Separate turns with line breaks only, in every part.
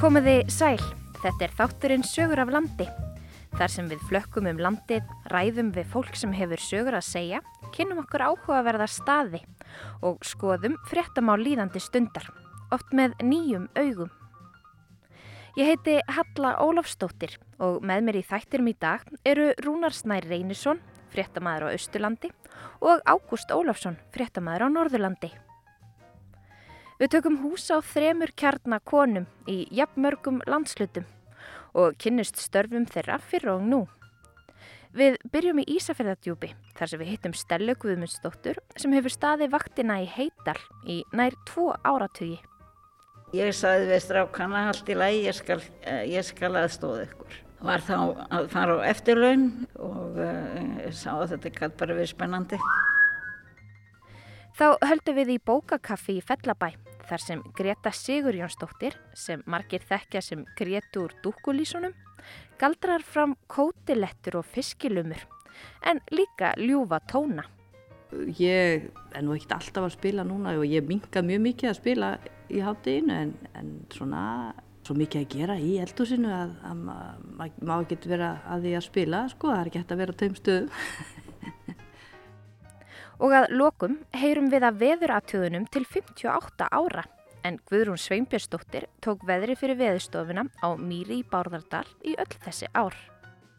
Komiði sæl, þetta er þátturinn Sögur af landi. Þar sem við flökkum um landið, ræðum við fólk sem hefur sögur að segja, kynnum okkur áhugaverða staði og skoðum fréttamál líðandi stundar, oft með nýjum augum. Ég heiti Halla Ólafstóttir og með mér í þættirum í dag eru Rúnar Snær Reynisson, fréttamaður á Östurlandi og Ágúst Ólafsson, fréttamaður á Norðurlandi. Við tökum hús á þremur kjarnakonum í jafnmörgum landslutum og kynnust störfum þeirra fyrir og nú. Við byrjum í Ísafjörðardjúpi þar sem við hittum Stellu Guðmundsdóttur sem hefur staði vaktina í Heital í nær tvo áratugi.
Ég saði við strákana allt í lagi, ég skal, eh, ég skal aðstóða ykkur. Var þá að fara á eftirlaun og uh, sá að þetta gæti bara verið spennandi.
Þá höldum við í bókakaffi í Fellabæ þar sem Greta Sigurjónsdóttir, sem margir þekkja sem Gretu úr dúkulísunum, galdrar fram kótilettur og fiskilumur, en líka ljúfa tóna.
Ég er nú ekkert alltaf að spila núna og ég minga mjög mikið að spila í hátteginu en, en svona svo mikið að gera í eldhúsinu að, að maður má ekki vera að því að spila sko, það er ekki hægt að vera á taum stöðum.
Og að lokum heyrum við að veðuratöðunum til 58 ára en Guðrún Sveinbjörnsdóttir tók veðri fyrir veðustofuna á Mýri í Bárðardal í öll þessi ár.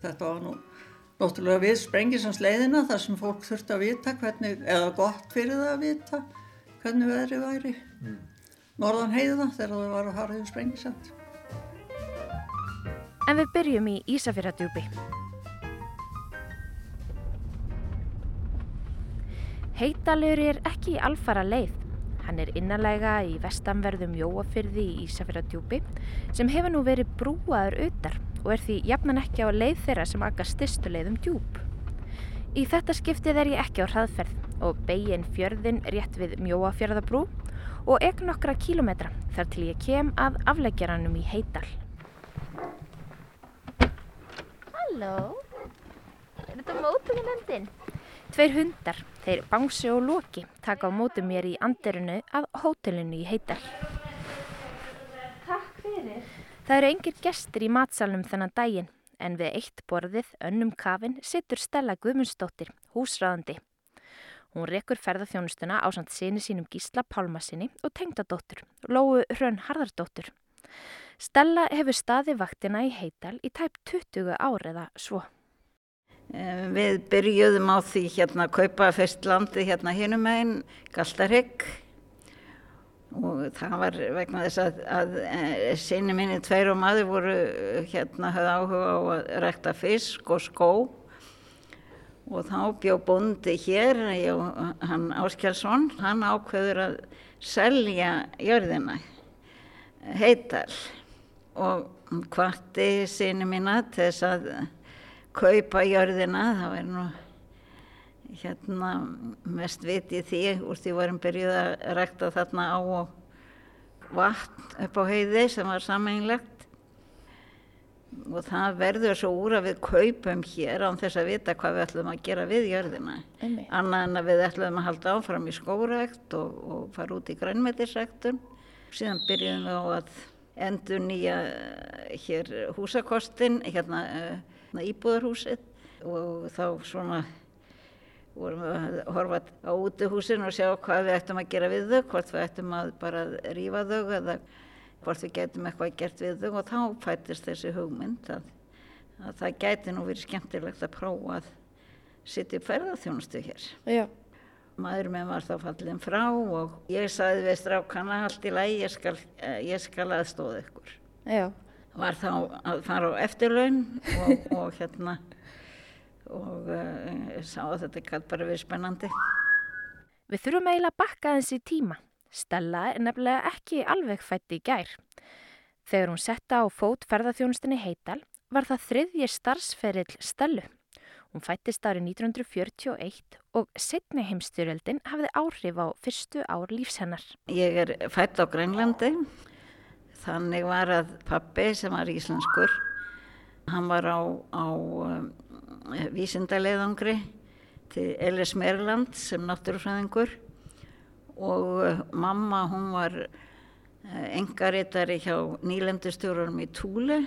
Þetta var nú náttúrulega við sprengisans leiðina þar sem fólk þurfti að vita hvernig, eða gott fyrir það að vita hvernig veðri væri. Mm. Norðan heiða þegar það var að fara yfir sprengisand.
En við byrjum í Ísafjörðardjúpi. Heitalur er ekki alfara leið. Hann er innanlega í vestanverðum Jóafyrði í Ísafjörðardjúpi sem hefur nú verið brúaður auðar og er því jafnan ekki á leið þeirra sem akka styrstu leiðum djúp. Í þetta skiptið er ég ekki á hraðferð og begin fjörðin rétt við Mjóafjörðabrú og ekk nokkra kílometra þar til ég kem að afleggjaranum í Heital. Halló, er þetta mótugunendin? Tveir hundar, þeir Bangsi og Loki, taka á mótu mér í anderinu að hótelinu í Heital.
Takk fyrir.
Það eru engir gestir í matsalunum þennan daginn, en við eitt borðið, önnum kafin, sittur Stella Guðmundsdóttir, húsræðandi. Hún rekur ferðarþjónustuna á samt sinni sínum Gísla Pálmasinni og tengdadóttur, Lóu Hrönn Harðardóttur. Stella hefur staði vaktina í Heital í tæp 20 ár eða svo.
Við byrjuðum á því hérna að kaupa fyrst landi hérna hinum einn, Galtarhegg og það var vegna þess að, að, að sinni minni tveir og maður voru hérna höfð áhuga á að rekta fisk og skó. Og þá bjó bondi hér, ég, hann Áskjálsson, hann ákveður að selja jörðina, heital og hvarti sinni minna til þess að kaupa jörðina, það væri nú hérna mest vitið því úr því varum byrjuð að rækta þarna á vatn upp á heiði sem var sameinlegt og það verður svo úr að við kaupum hér án þess að vita hvað við ætlum að gera við jörðina.
Einmitt.
annað en að við ætlum að halda áfram í skórækt og, og fara út í grænmetisræktun. Síðan byrjuðum við á að endur nýja hér húsakostin hérna uh, íbúðarhúsið og þá svona vorum við að horfa á útihúsin og sjá hvað við ættum að gera við þau, hvort við ættum að bara rífa þau eða hvort við getum eitthvað gert við þau og þá fættist þessi hugmynd að, að það gæti nú verið skemmtilegt að prófa að sitja upp ferðarþjónustu hér.
Já.
Maður með var þá fallin frá og ég saði við strákana allt í lagi, ég skal, ég skal aðstóða ykkur.
Já.
Var þá að fara á eftirlaun og, og hérna og uh, sá að þetta gæti bara verið spennandi.
Við þurfum eiginlega að bakka þessi tíma. Stella er nefnilega ekki alveg fætt í gær. Þegar hún setta á fót ferðarþjónustinni heital var það þriðji starfsferill Stellu. Hún fættist árið 1941 og setni heimstyrjöldin hafði áhrif á fyrstu ár lífshennar.
Ég er fætt á Grænlandi. Þannig var að pappi sem var íslenskur, hann var á, á um, vísindaleðangri til Ellis Merland sem náttúrufræðingur og uh, mamma hún var engaritari hjá nýlendustjórunum í Túle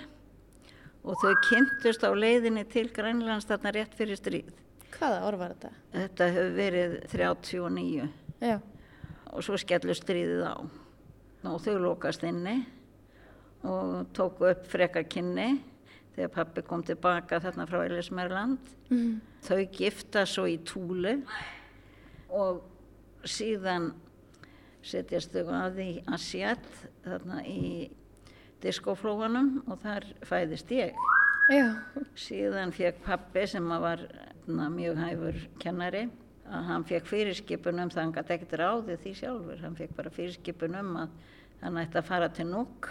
og þau kynntust á leiðinni til Grænlands þarna rétt fyrir stríð.
Hvaða ár var þetta?
Þetta hefur verið 39
Já.
og svo skellur stríðið á. Og þau lokast inni og tóku upp frekakinni þegar pappi kom tilbaka þarna frá Elismerland.
Mm.
Þau gifta svo í Túle og síðan setjast þau að í Asjad þarna í diskoflóanum og þar fæðist ég.
Já.
Síðan fekk pappi sem að var na, mjög hæfur kennari að hann fekk fyrirskipun um það hann gæti ekkert ráðið því sjálfur. Hann fekk bara fyrirskipun um að hann ætti að fara til Núk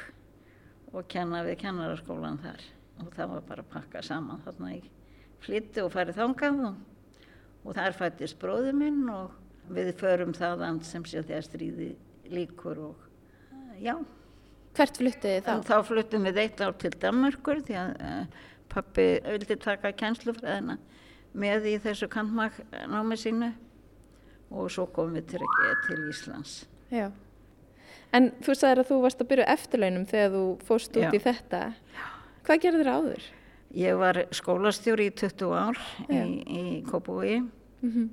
og kenna við kennaraskólan þar. Og það var bara að pakka saman þarna í flytti og farið þangað og, og þar fættist bróður minn og við förum þaðan sem sé þegar stríði líkur og já.
Hvert fluttuði þá?
En þá fluttum við eitt ár til Danmarkur því að uh, pappi vildi taka kænslufræðina með í þessu kantmagnámi sínu og svo komum við til, til Íslands.
Já. En þú sagðir að þú varst að byrja eftirlaunum þegar þú fóst út
Já.
í þetta. Hvað gerður þér áður?
Ég var skólastjóri í 20 ár í,
Já.
í Kópavogi
Mm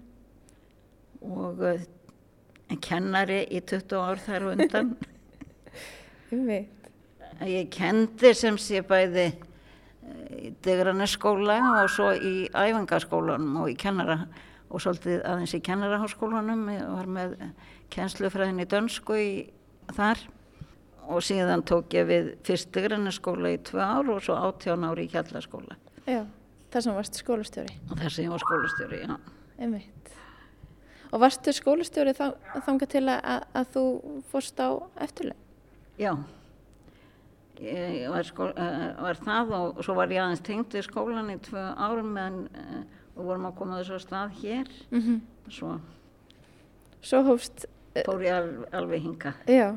og uh, kennari í 20 ár þar undan.
Ég veit.
Ég kendi sem sé bæði eh, í Degranesskóla og svo í æfingaskólanum og í kennara og svolítið aðeins í kennaraháskólanum ég var með kennslufræðin í dönsku í, þar og síðan tók ég við fyrst Degranesskóla í tvö ár og svo 18 ári í kjallaskóla
Já. Það sem varst skólastjóri.
og þess að ég var skólastjóri, já.
Einmitt. Og varstu skólastjóri þá, þangað til að, að, þú fórst á eftirlaun?
Já, ég var, skó, uh, var það og svo var ég aðeins tengd við skólan í tvö árum meðan uh, og vorum að koma þessu stað hér.
Mm
Svo
Svo hófst,
fór ég al, alveg hinga,
já.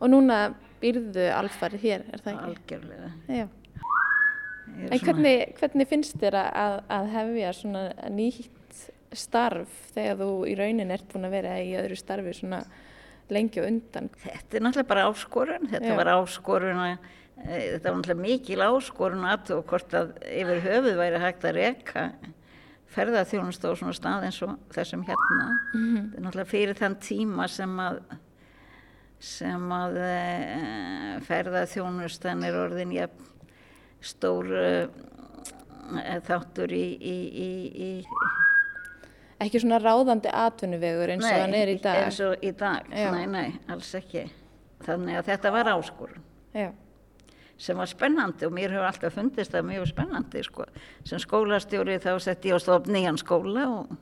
Og núna býrðu alfarið hér, er það ekki?
algjörlega.
En hvernig, hvernig finnst þér að- að, hefja svona nýtt starf þegar þú í raunin ert búin að vera í öðru starfi svona lengi og undan?
Þetta er náttúrulega bara áskorun, þetta
Já.
var áskorun að, e, þetta var náttúrulega mikil áskorun að og hvort að yfir höfuð væri hægt að reka ferðarþjónustu á svona stað eins og þessum hérna. Þetta er náttúrulega fyrir þann tíma sem að sem að e, ferðarþjónustan er orðin jafn stór e, þáttur í, í, í, í
Ekki svona ráðandi atvinnuvegur eins og hann er í dag?
eins og í dag,
Já.
nei, nei, alls ekki. Þannig að þetta var áskorun.
Já.
Sem var spennandi og mér hefur alltaf fundist það mjög spennandi sko. sem skólastjóri þá sett ég á stofn nýjan skóla og,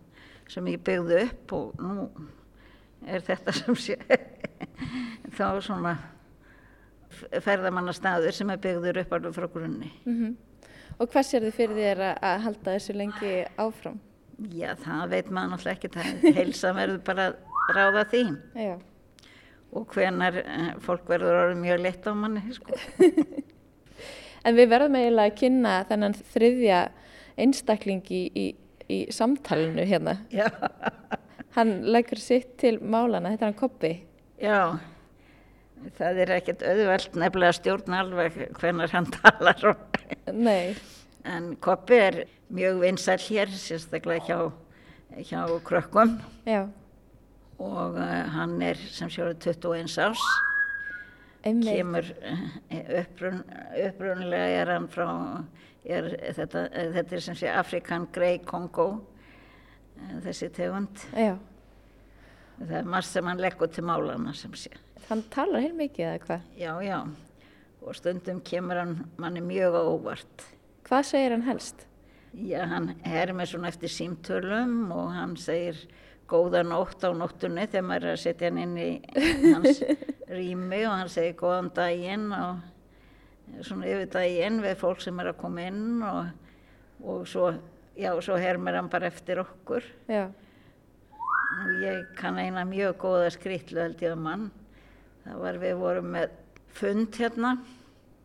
sem ég byggði upp og nú er þetta sem sé þá svona ferðamannastaður sem er byggður upp alveg frá grunni
Mm Og hvað sér þið fyrir þér að, að halda þessu lengi áfram?
já það veit maður náttúrulega ekki það heilsa verður bara að ráða því
Já.
Og hvenar eh, fólk verður orðið mjög leitt á manni sko.
En við verðum eiginlega að kynna þennan þriðja einstakling í, í, í samtalinu hérna.
já,
Hann leggur sitt til málana, þetta er hann Koppi.
já það er ekkert auðvelt nefnilega að stjórna alveg hvenar hann talar
Nei,
En Koppi er mjög vinsæl hér, sérstaklega hjá, hjá krökkum
já,
og uh, hann er sem sjóður 21 árs, kemur uh, upprun, upprunlega er hann frá, er, þetta, uh, þetta er sem sé Afrikan Grey Congo, uh, þessi tegund.
Já,
Það er margt sem hann leggur til málana sem sé.
hann talar heil mikið eða hvað?
Já, já, og stundum kemur hann manni mjög óvart.
Hvað segir hann helst?
Já, hann er með svona eftir símtölum og hann segir góða nótt á nóttunni þegar maður er að setja hann inn í hans rými og hann segir góðan daginn og svona yfir daginn við fólk sem er að koma inn og, og svo, já, svo hermir hann bara eftir okkur.
Já,
Og ég kann eina mjög góða skrýtlu held ég að mann. Það var, við vorum með fund hérna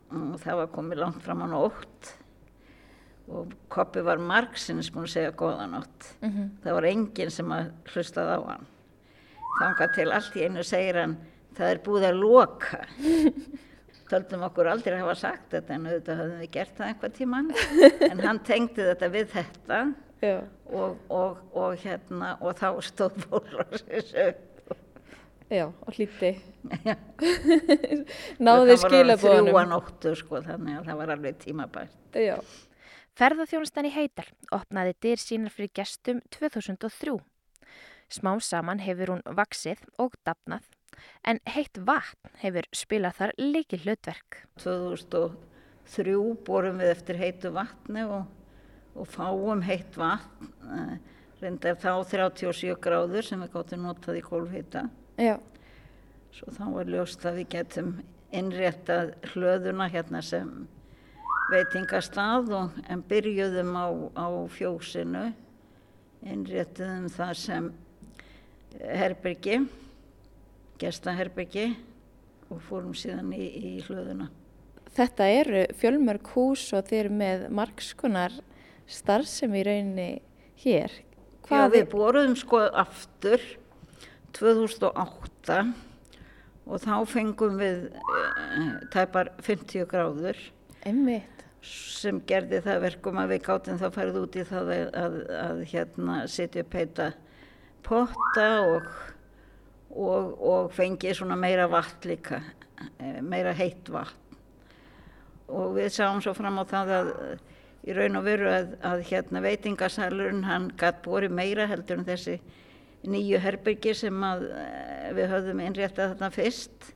og það var komið langt fram á nótt og Koppi var margsins búin að segja góða nótt. Það var enginn sem að hlustað á hann. Þangað til allt í einu segir hann, það er búið að loka. Töldum okkur aldrei að hafa sagt þetta en auðvitað höfum við gert það einhver tíman. En hann tengdi þetta við þetta og, og, og, hérna, og þá stóð fólksins upp.
Já, og hlýtti.
Já.
Náði
Þrjúa
skilabóðanum.
nóttu sko þannig að það var alveg tímabært.
Já. Ferðarþjónustan í Heital opnaði dyr sínar fyrir gestum 2003. Smám saman hefur hún vaksið og dapnað, en heitt vatn hefur spilað þar líki hlutverk.
2003 borum við eftir heitu vatni og, og fáum heitt vatn. eh, Reyndar þá 37 gráður sem við gáttum notað í kólfhita.
Já.
Svo þá var ljóst að við getum innréttað hlöðuna hérna sem veitingastað og en byrjuðum á, á fjósinu, innréttuðum það sem herbergi, gestaherbergi og fórum síðan í, í hlöðuna.
Þetta eru fjölmörg hús og þeir eru með margskonar starfsemi í rauninni hér.
Já, við boruðum sko aftur 2008 og þá fengum við uh, tæpar 50 gráður
Einmitt.
Sem gerði það verkum að við gáttum þá farið út í það að, að, að hérna setja upp heita potta og, og, og fengi svona meira vatn líka, eh, meira heitt vatn. Og við sáum svo fram á það að í raun og veru að, að hérna veitingasalurinn hann gatt bori meira heldur en þessi nýju herbyrgi sem að eh, við höfðum innréttað þarna fyrst.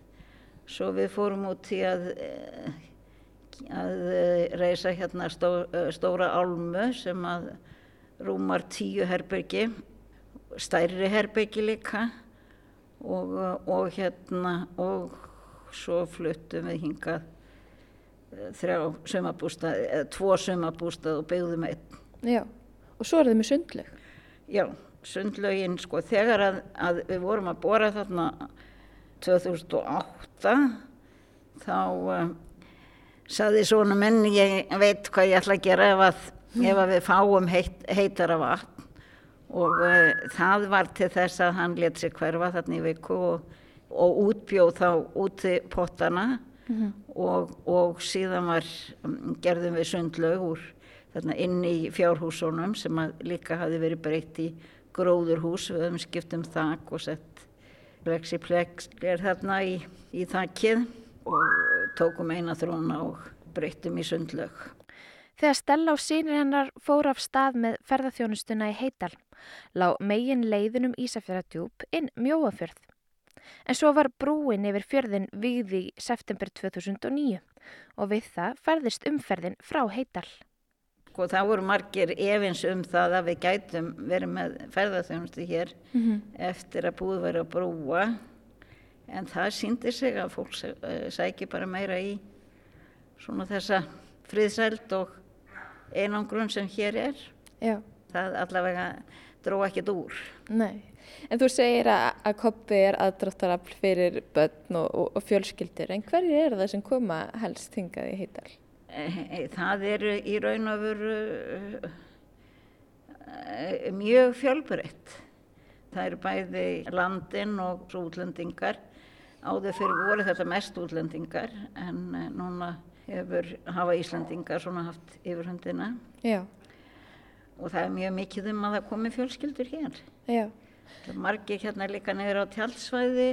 Svo við fórum út í að eh, að eh, reisa hérna stó, eh, stóra álmu sem að rúmar tíu herbyrgi, stærri herbyrgi líka og, eh, og hérna og svo fluttum við hingað þrjá sumabústað, eða tvo sumabústað og byggðum einn.
Já. Og svo er þið með sundleg.
Já, sundlaugin sko þegar að, að við vorum að bora þarna 2008 þá saði svona minn ég veit hvað ég ætla að gera ef að, ef að við fáum heit, heitara vatn. Og uh, það var til þess að hann let sér hverfa þarna í viku og, og útbjóð þá úti pottana. Og, og síðan var um, gerðum við sundlaug úr þarna inn í fjárhúsunum sem líka hafi verið breytt í gróðurhús, við höfum skipt um þak og sett plexiplex er þarna í, í þakkið og tókum eina þróna og breyttum í sundlaug.
Þegar Stella og sínir hennar fór af stað með ferðarþjónustuna í Heital, lá megin leiðunum Ísafjörðardjúp inn Mjóafjörð. En svo var brúin yfir fjörðin vigði í september 2009 og við það færðist umferðin frá Heital.
Sko það voru margir efins um það að við gætum verið með ferðarþjónustu hér eftir að búið verið að brúa en það síndi sig að fólk eh, sæki bara meira í svona þessa friðsæld og einangrun sem hér er.
Já.
Það allavega dró ekkert úr.
Nei. En þú segir að, að koppi er aðdráttarafl fyrir börn og, og, og fjölskyldur, en hverju er það sem koma helst hingað í Heital?
Eh, Það eru í raun og veru eh, mjög fjölbreytt. Það eru bæði landinn og útlendingar. Áður fyrir voru þetta mest útlendingar en eh, núna hefur hafa Íslandingar svona haft yfirhundina
Já.
og það er mjög mikið um að það komi fjölskyldur hér.
Já.
Það er margir hérna líka niður á tjaldsvæði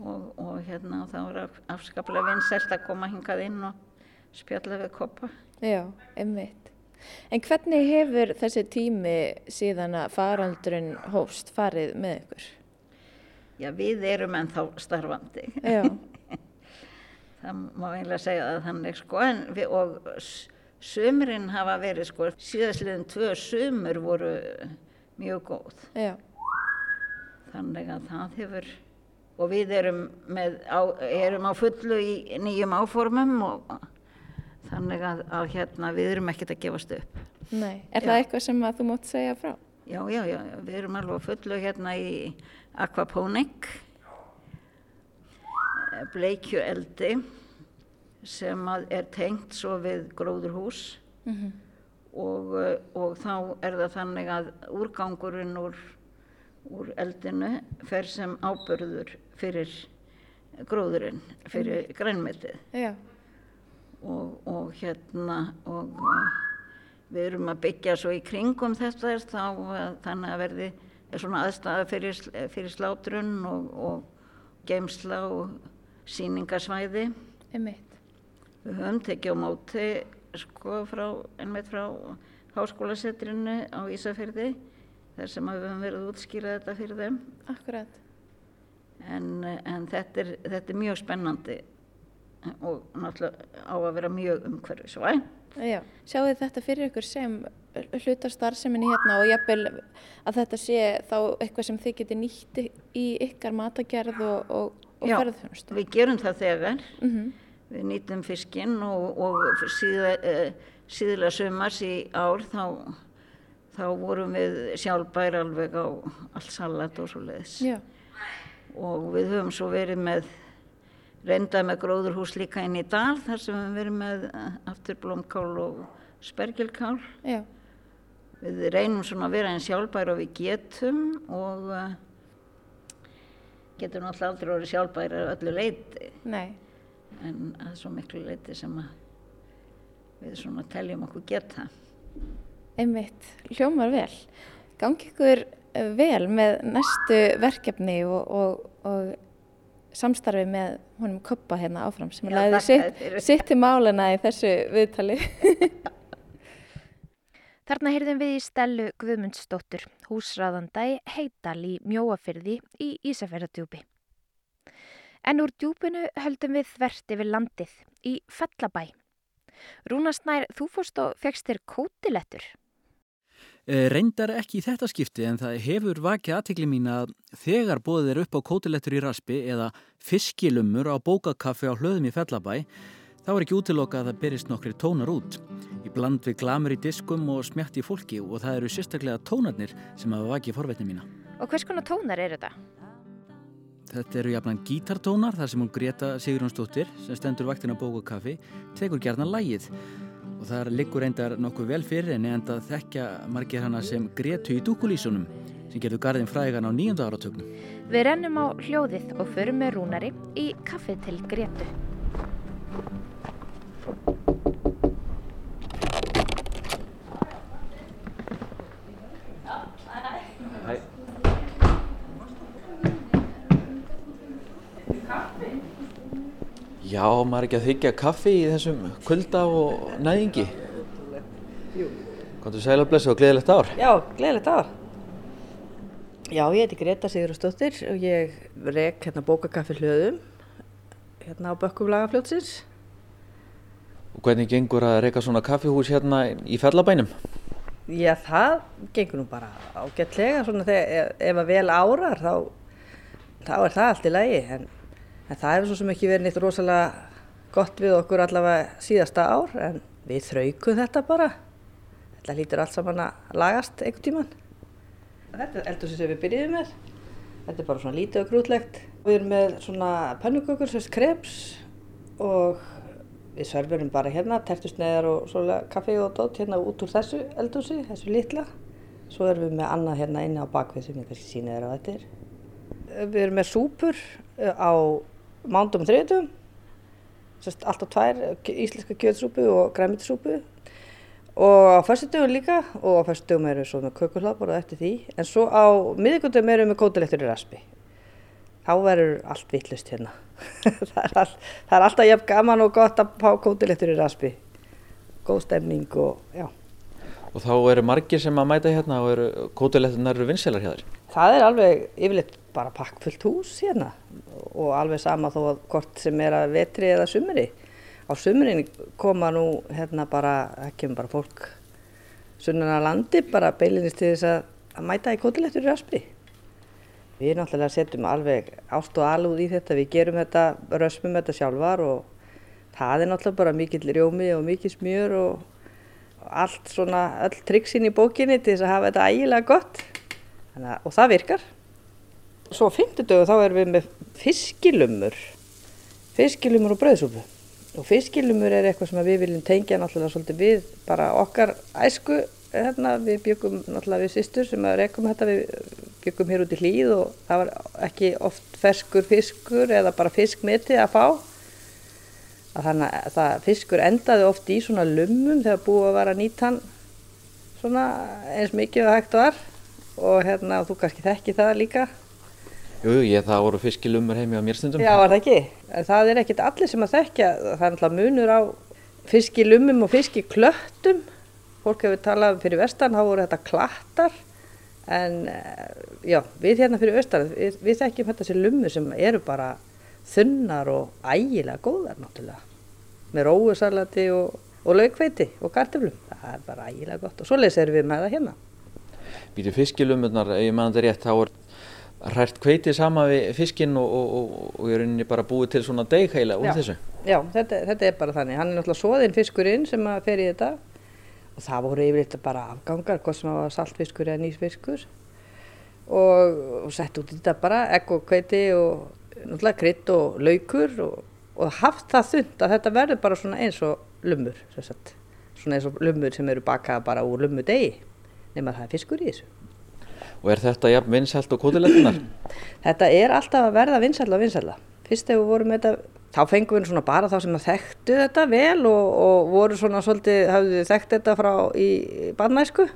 og, og hérna þá er af- afskaplega vinsælt að koma hingað inn og spjalla við koppa.
Já, einmitt. En hvernig hefur þessi tími síðan að faraldurinn hófst farið með ykkur?
Já, við erum ennþá starfandi.
Já,
Það má eiginlega segja að þannig sko, en við, og s- sumrin hafa verið sko, síðastliðin tvö sumur voru mjög góð.
já,
Þannig að það hefur, og við erum, með, á, erum á fullu í nýjum áformum og þannig að, að hérna, við erum ekkert að gefast upp.
nei. Er
Já.
það eitthvað sem að þú mátt segja frá?
Já, já, já, við erum alveg fullu hérna í aquaponik, eh, bleikjueldi sem að er tengt svo við gróðurhús.
Mm
og, eh, og þá er það þannig að úrgangurinn úr, úr eldinu fer sem ábyrður fyrir gróðurinn fyrir grænmetið.
Já.
og, og hérna og við erum að byggja svo í kringum þetta þá uh, þannig að verði svona aðstæða fyrir, fyrir slátrun og, og geimsla og síningasvæði.
Einmitt.
Við höfum tekið á móti sko frá, einmitt frá háskólasetrinu á Ísafyrði þar sem að við höfum verið að útskýra þetta fyrir þeim
Akkurat.
en, en þetta, er, þetta er mjög spennandi og náttúrulega á að vera mjög umhverfisvæn.
Já. Sjáu þið þetta fyrir ykkur sem hluta starfseminni hérna og jafnvel að þetta sé þá eitthvað sem þið geti nýtt í ykkar matagerð og, og, og
Já.
ferðarþjónustu.
Við gerum það þegar,
Mm
við nýtum fiskinn og, og síða, uh, síðlega sumars í ár þá, þá vorum við sjálfbær alveg á allt salat og svo leiðis.
Já.
Og við höfum svo verið með, reynda með gróðurhús líka inn í dal þar sem við verið með uh, afturblómkál og spergilkál.
Já.
Við reynum svona að vera einn sjálfbær og við getum og uh, getum náttúrulega aldrei orðið sjálfbær að öllu leiti
Nei.
en að svo miklu leiti sem að við svona teljum okkur geta.
Einmitt. Hljómar vel. Gangi ykkur eh, vel með næstu verkefni og, og, og samstarfi með honum Koppa hérna áfram sem
Já,
laði
þakka
sitt, til málana í þessu viðtali. Þarna heyrðum við í Stellu Guðmundsdóttur, húsráðanda í Heital í Mjóafyrði í Ísafjörðardjúpi. En úr djúpinu höldum við þvert yfir landið í Fellabæ. Rúnasnær, þú fórst og fegst þér kótilettur.
Eh, Reyndar ekki í þetta skipti en það hefur vakið aðtekli mín að þegar bóðið er upp á kótilettur í raspi eða fiskilumur á bókakaffi á hlöðum í Fellabæ þá er ekki útiloka að það berist nokkri tónar út. Í bland við glamur í diskum og smjátt í fólki og það eru sérstaklega tónarnir sem hafa vakið forvetni mína.
Og hvers konar tónar eru þetta?
Þetta eru jafnan gítartónar þar sem hún Greta Sigurjónsdóttir sem stendur vaktin á bókakaffi tekur gerðan lægið og þar liggur reyndar nokkuð vel fyrir en það þekkja margir hana sem Gretu í dúkulísunum sem gerðu garðin frægan á nýjönda áratögnum.
Við rennum á hljóðið og förum með rúnari í kaffið til Gretu.
Já, maður er ekki að þykja kaffi í þessum kulda og næðingi. Kontur sæl og blessu og gleðilegt ár.
Já, gleðilegt ár. Já, ég heiti Greta Sigurðarsdóttir og ég rek hérna bókakaffi hlöðum hérna á bökkum lagafljótsins.
Og hvernig gengur að reyka svona kaffihús hérna í fellabænum?
Já, það gengur nú bara ágætlega svona þegar ef að vel árar þá, þá er það allt í lagi en, en það hefur svo sem ekki verið neitt rosalega gott við okkur allavega síðasta ár en við þraukum þetta bara. Þetta lítur allt saman að lagast einhvern tíman. Þetta er eldur sem við byrjuðum með. Þetta er bara svona lítið og grútlegt. Við erum með svona pönnukökur, sérst kreps og við serverum bara hérna, tertusneðar og svolega kaffi og dótt hérna út úr þessu eldhúsi, þessu litla. Svo erum við með annað hérna inni á bakvið sem ég kannski sína þér á þetta er. Við erum með súpur á mándum og sérst alltaf tvær íslenska kjötsúpu og græmitisúpu og á föstudögum líka og á föstudögum erum við svo með kökuhlaðbor og eftir því. En svo á miðvikundum erum við með kótilettur í raspi. Þá verður allt vittlust hérna. það, er all, það er alltaf jafn gaman og gott að pá kótilettur í raspi. Góð stemning og já.
Og þá eru margir sem að mæta hérna og eru kótilettunar eru vinselar hjá þér.
Það er alveg yfirleitt bara pakkfullt hús hérna og alveg sama þó að hvort sem er að vetri eða sumri. Á sumrin koma nú hérna bara, það kemur bara fólk sunnan að landi bara beilinist til þess að, að mæta í kótilettur í raspi. Við náttúrulega setjum alveg ást og alúð í þetta, við gerum þetta, rösmum þetta sjálfar og það er náttúrulega bara mikill rjómi og mikill smjör og allt svona, öll triksin í bókinni til þess að hafa þetta ægilega gott að- og það virkar. Svo á fimmtudögu þá erum við með fiskilumur, fiskilumur og brauðsúpu. Og fiskilumur er eitthvað sem við viljum tengja náttúrulega svolítið við bara okkar æsku, hérna, við byggum náttúrulega við sýstur sem að rekum þetta við byggum hér út í hlýð og það var ekki oft ferskur fiskur eða bara fiskmeti að fá. Að þannig að það fiskur endaði oft í svona lummum þegar búið að vera nýtan svona eins mikið og hægt var og hérna þú kannski þekki það líka.
Jú, ég, það voru fiskilumur heimi á mér stundum.
Já, var það ekki? En það er ekkit allir sem að þekkja, það er alltaf munur á fiskilummum og fiskiklöttum. Fólk hefur talað fyrir vestan, þá voru þetta klattar. En já, við hérna fyrir vestan, við, við þekkjum þetta sem lummur sem eru bara þunnar og ægilega góðar náttúrulega. Með róusalati og, og laukveiti og karteflum. Það er bara ægilega gott og svoleiðis erum við með það hérna.
Býtu fiskilumurnar, ef ég mann þetta rétt, þá er hrært kveiti sama við fiskinn og, og, og, og í rauninni bara búið til svona deg heila úr
Já.
þessu.
Já, þetta, þetta er bara þannig. Hann er náttúrulega svoðinn fiskurinn sem fer í þetta og það voru yfirleitt bara afgangar, hvort sem það var saltfiskur eða nýsfiskur og, og sett út í þetta bara egg og kveiti og náttúrulega krydd og laukur og, og haft það þund að þetta verður bara svona eins og sagt. svona eins og lummur sem eru bakaða bara úr lummudegi nema það er fiskur í þessu.
Og er þetta jafn vinsælt og kótilettunar?
Þetta er alltaf að verða vinsælla og vinsælla. Fyrst þegar við vorum með þetta, þá fengum við svona bara þá sem að þekktu þetta vel og, og voru svona svolítið, hafðu þekkt þetta frá í barnæsku.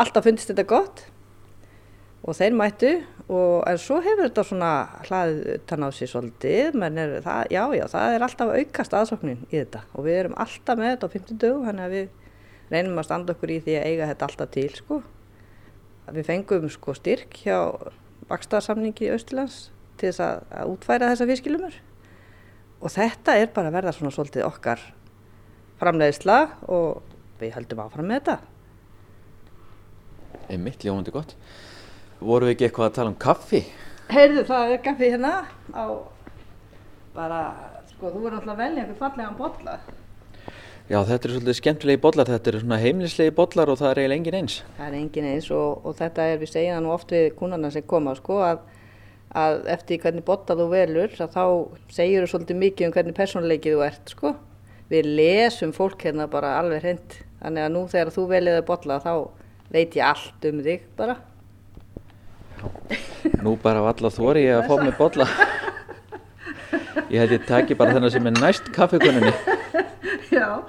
Alltaf fundist þetta gott og þeir mættu og en svo hefur þetta svona hlaðið utan á sig svolítið, menn er það, já já, það er alltaf aukast aðsóknin í þetta og við erum alltaf með þetta á 50 dögum, þannig að við reynum að standa okkur í því að eiga þetta alltaf til, sko. Við fengum sko styrk hjá bakstaðarsamningi í Östurlands til þess að, að útfæra þessa fiskilumur og þetta er bara að verða svona svolítið okkar framleiðsla og við höldum áfram með þetta.
Einmitt, ljómandi gott. Voru við ekki eitthvað að tala um kaffi?
Heyrðu, það er gaffi hérna á bara, sko, þú verður alltaf að velja einhvern fallegan bolla.
Já, þetta eru svolítið skemmtilegi bollar, þetta eru svona heimlislegi bollar og það er eiginlega engin eins.
Það er engin eins og, og þetta er, við það nú oft við kúnarna sem koma, sko, að, að eftir hvernig bolla þú velur, þá segir þú svolítið mikið um hvernig persónleikið þú ert, sko. Við lesum fólk hérna bara alveg hreint, þannig að nú þegar þú veliði bolla þá veit ég allt um þig bara.
Nú bara valla þóri ég að fá mig bolla. Ég held ég taki bara þennan sem er næst kaffikuninni.
Já.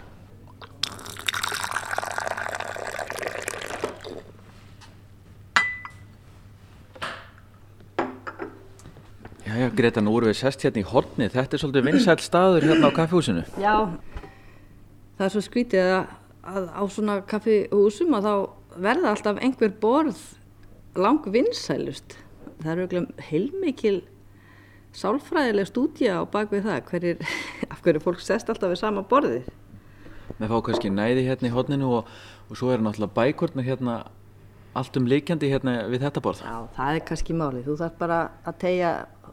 Jæja, Greta, nú erum við sest hérna í horni. Þetta er svolítið vinsælt staður hérna á kaffihúsinu.
Já, það er svo skrítið að, að á svona kaffihúsum að þá verða alltaf einhver borð lang vinsælust. Það eru eiginlega heilmikil sálfræðileg stúdía á bakvið það, hverjir, af hverju fólk sest alltaf við sama borðið.
Við fá kannski næði hérna í horninu og, og svo eru náttúrulega bækurnar hérna allt um líkjandi hérna við þetta borð.
Já, það er kannski málið. Þú þarf bara að tegja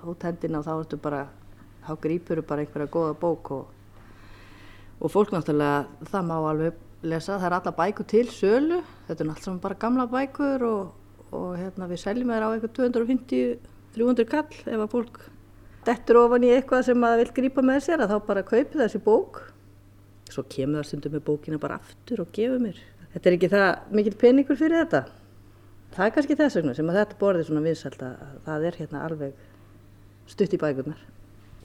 út hendina og þá ertu bara, þá grípur bara einhverja góða bók og, og fólk náttúrulega, það má alveg lesa, það er alla bækur til sölu, þetta er náttúrulega bara gamla bækur og, og hérna við seljum þær á eitthvað 250-300 kall ef að fólk dettur ofan í eitthvað sem að vil grípa með sér að þá bara kaupi þessi bók. Svo kemur það stundum með bókina bara aftur og gefur mér. Þetta er ekki það mikil peningur fyrir þetta. Það er kannski þess vegna sem að þetta borðið svona vinsælt að að það er hérna alveg stutt í bækurnar.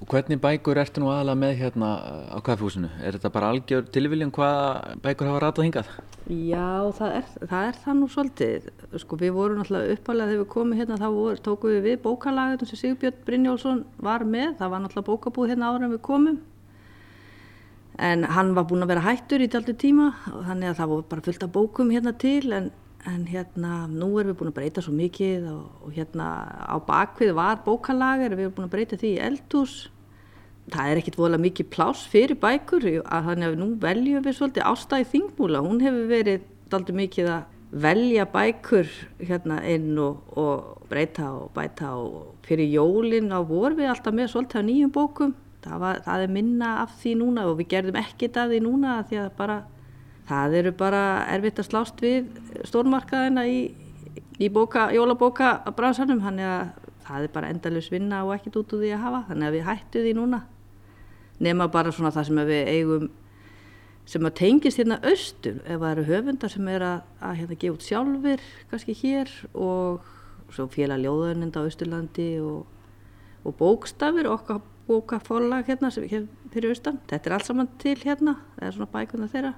Hvernig bækur ertu nú aðalega með hérna á kaffihúsinu? Er þetta bara algjör tilviljum hvaða bækur hafa ratað hingað?
Já, það er það, er það nú svolítið. Sko við vorum náttúrulega uppalega þegar við komum hérna þá vor, tókum við við bókalagatun sem Sigurbjörn Brynjólfsson var með. Það var náttúrulega bókabúð hérna ára en við komum. En hann var búinn að vera hættur í daldi tíma og þannig að það voru bara fullt af bókum hérna til en, en hérna nú erum við búin að breyta svo mikið og, og hérna á bakvið var bókalagar, við erum búin að breyta því í eldhús. Það er ekkit voðalega mikið pláss fyrir bækur að þannig að nú veljum við svolítið ástæði þingmúla. Hún hefur verið daldi mikið að velja bækur hérna inn og, og breyta og bæta og fyrir jólin á vor við alltaf með svolítið á nýjum bókum. Það, var, það er minna af því núna og við gerðum ekkit af því núna því að bara, það eru bara erfitt að slást við stórmarkaðina í, í bóka, jólabóka bransanum, þannig að það er bara endalus vinna og ekkit út úr því að hafa, þannig að við hættu því núna. Nema bara svona það sem við eigum, sem að tengist hérna austur, ef það eru höfundar sem er að, að hérna gefa út sjálfur, kannski hér og svo félag ljóðunind á Östurlandi og, og bókstafir okkar bókaforlag hérna sem hér fyrir austan. Þetta er allt saman til hérna, það er svona bækuna þeirra.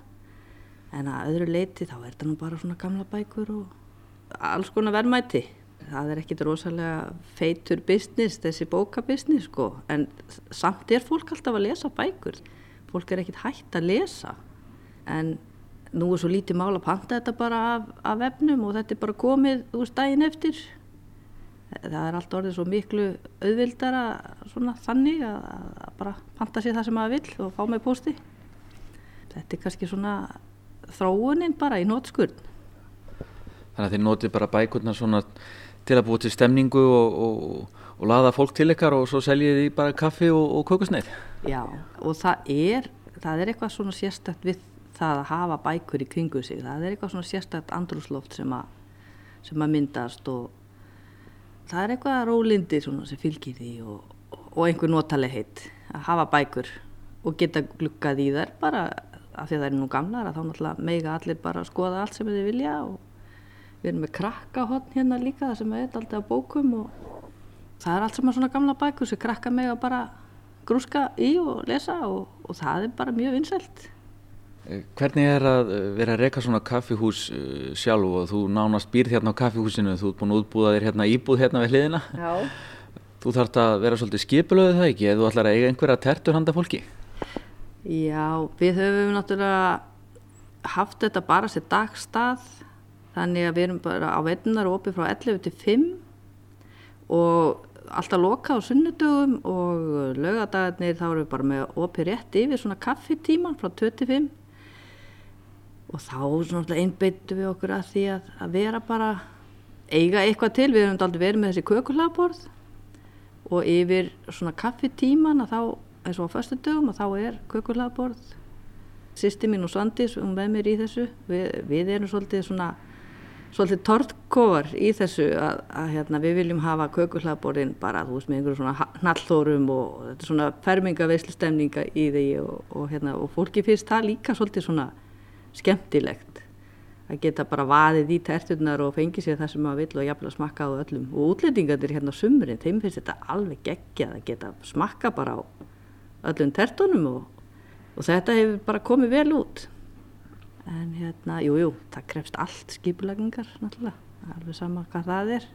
En að öðru leiti þá er þetta nú bara svona gamla bækur og alls konar verðmæti. Það er ekkit rosalega feitur business, þessi bókabusiness sko, en samt er fólk alltaf að lesa bækur. Fólk er ekkit hægt að lesa, en nú er svo lítið mál að panta þetta bara af, af efnum og þetta er bara komið úr stægin eftir það er allt orðið svo miklu auðvildara svona þannig að, bara panta sér það sem maður vill og fá með posti þetta er kannski svona þróunin bara í nótskurn
Þannig að þið notið bara bækurna svona til að búa til stemningu og, og, og laða fólk til ykkar og svo seljið því bara kaffi og, og kökusneið?
Já, og það er það er eitthvað svona sérstakt við það að hafa bækur í kringu sig. Það er eitthvað svona sérstakt andrúsloft sem sem að myndast og það er eitthvað rólindi sem fylgir því og, og einhver notaleg heitt að hafa bækur og geta glukkað í þær bara af því að það er nú gamlar að þá náttúrulega meiga allir bara að skoða allt sem þið vilja og við erum með krakkahotn hérna líka það sem er alltaf á bókum og það er allt saman svona gamla bækur sem krakka meiga bara grúska í og lesa og, og það er bara mjög vinsælt
Hvernig er að eh, vera að reyka svona kaffihús eh, sjálf og þú nánast býrð hérna á kaffihúsinu, þú ert búin að útbúða þér hérna íbúð hérna við hliðina.
Já.
Þú þarfst að vera svolítið skipulöðu það ekki, eða þú ætlar að eiga einhverja tertur handa fólki?
Já, við höfum náttúrulega haft þetta bara sér dagstað, þannig að við erum bara á veitunar og opið frá 11 til 5 og alltaf loka á sunnudögum og lögadagarnir þá erum við bara með opið rétt yfir svona kaffitíman frá 25 og þá einbeittu við okkur að því að, að vera bara eiga eitthvað til, við höfum aldrei verið með þessi kökulagborð og yfir svona kaffitíman að þá, eins og á förstu dögum að þá er kökulagborð sýsti mín og Svandis, hún með mér í þessu. Við, við erum svolítið svona svolítið tortkofar í þessu að, að hérna, við viljum hafa kökulagborðin bara, þú veist, með einhverju svona hnallþórum og þetta er svona fermingaveislu stemninga í því og, og, hérna, og fólki finnst það líka svolítið svona skemmtilegt að geta bara vaðið í terturnar og fengið sér það sem maður vill og jafnvel að smakka á öllum. Og útlendingarnir hérna á sumurinn, þeim finnst þetta alveg geggjað að geta smakka bara á öllum tertunum og, og þetta hefur bara komið vel út en hérna, jújú, jú, það krefst allt skipulagningar náttúrulega, alveg sama hvað það er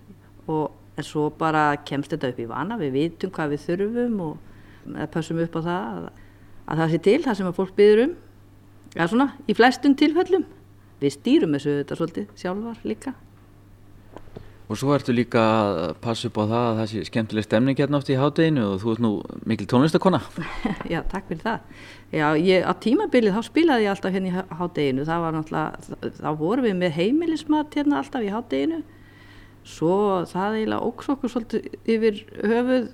og en svo bara kemst þetta upp í vana, við vitum hvað við þurfum og passum upp á það að, að það sé til, það sem að fólk byður um Já, svona, í flestum tilfellum. Við stýrum þessu þetta svolítið sjálfar líka.
Og svo ertu líka að passa upp á það að það sé skemmtileg stemning hérna oft í hátteginu og þú ert nú mikil tónlistakona.
Já, takk fyrir það. Já, ég, á tímabilið þá spilaði ég alltaf hérna í hátteginu. Það var náttúrulega, þá vorum við með heimilismat hérna alltaf í hátteginu. Svo það eiginlega óks okkur svolítið yfir höfuð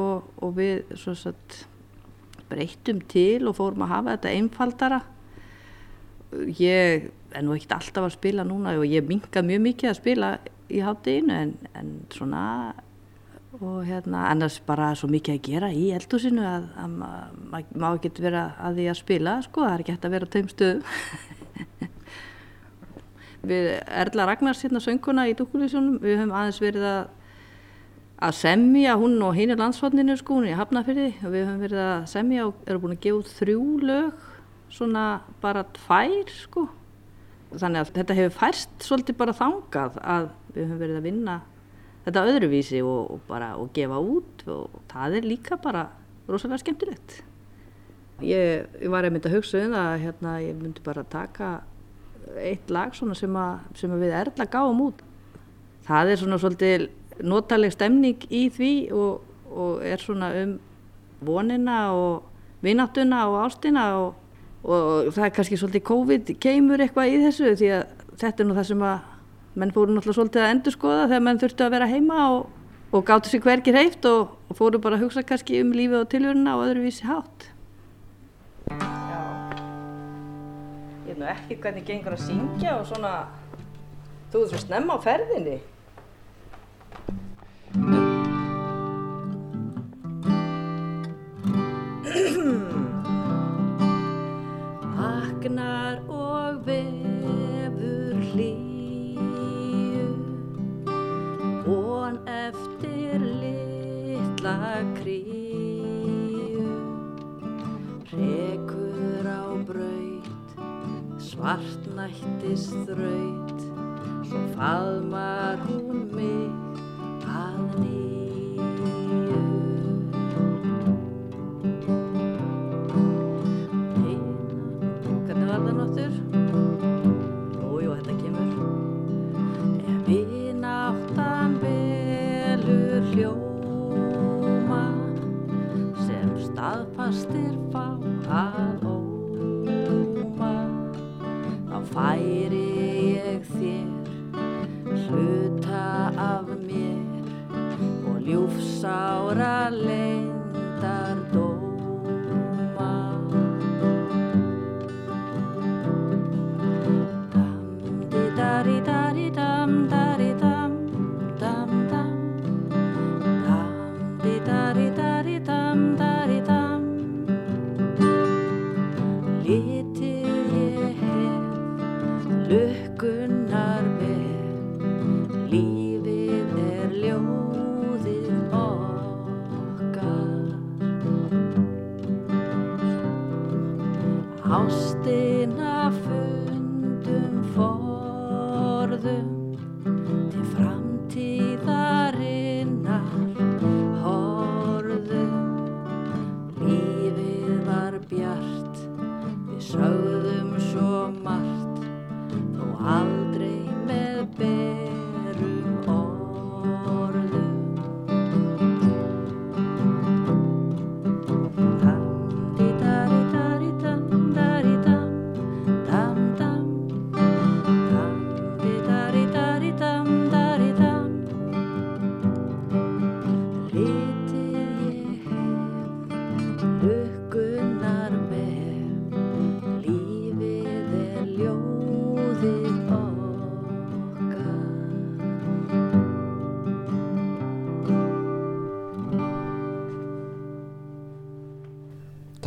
og, og við svo satt breyttum til og fórum að hafa þetta einfaldara ég er nú ekkert alltaf að spila núna og ég minkað mjög mikið að spila í hátteginu en, en svona og hérna annars bara svo mikið að gera í eldhúsinu að, að maður má ekki vera að því að spila sko, það er ekki hægt að vera á þeim stöðum. Við Erla Ragnars hérna sönguna í Dúkulísunum, við höfum aðeins verið að að semja hún og hinn er landsfotninu sko, hún er í Hafnafyrði og við höfum verið að semja og erum búin að gefa út þrjú lög svona bara tvær sko. Þannig að þetta hefur færst svolítið bara þangað að við höfum verið að vinna þetta öðruvísi og, og bara og gefa út og það er líka bara rosalega skemmtilegt. Ég, ég var einmitt að hugsa um það hérna ég myndi bara taka eitt lag svona sem, að, sem við erðla gáum út. Það er svona svolítið notaleg stemning í því og, og er svona um vonina og vináttuna og ástina og, og það er kannski svolítið COVID keimur eitthvað í þessu því að þetta er nú það sem að menn fóru náttúrulega svolítið að endur skoða þegar menn þurftu að vera heima og, og gáttu sér hverkir heift og fóru bara að hugsa kannski um lífið og tilvöruna og öðruvísi hátt. Já, ég er nú ekki hvernig gengur að syngja og svona, þú ert svo snemma á ferðinni. Agnar og vefur litla kríu Rekur á braut, svartnættis þraut Svo faðmar hún mig að nýja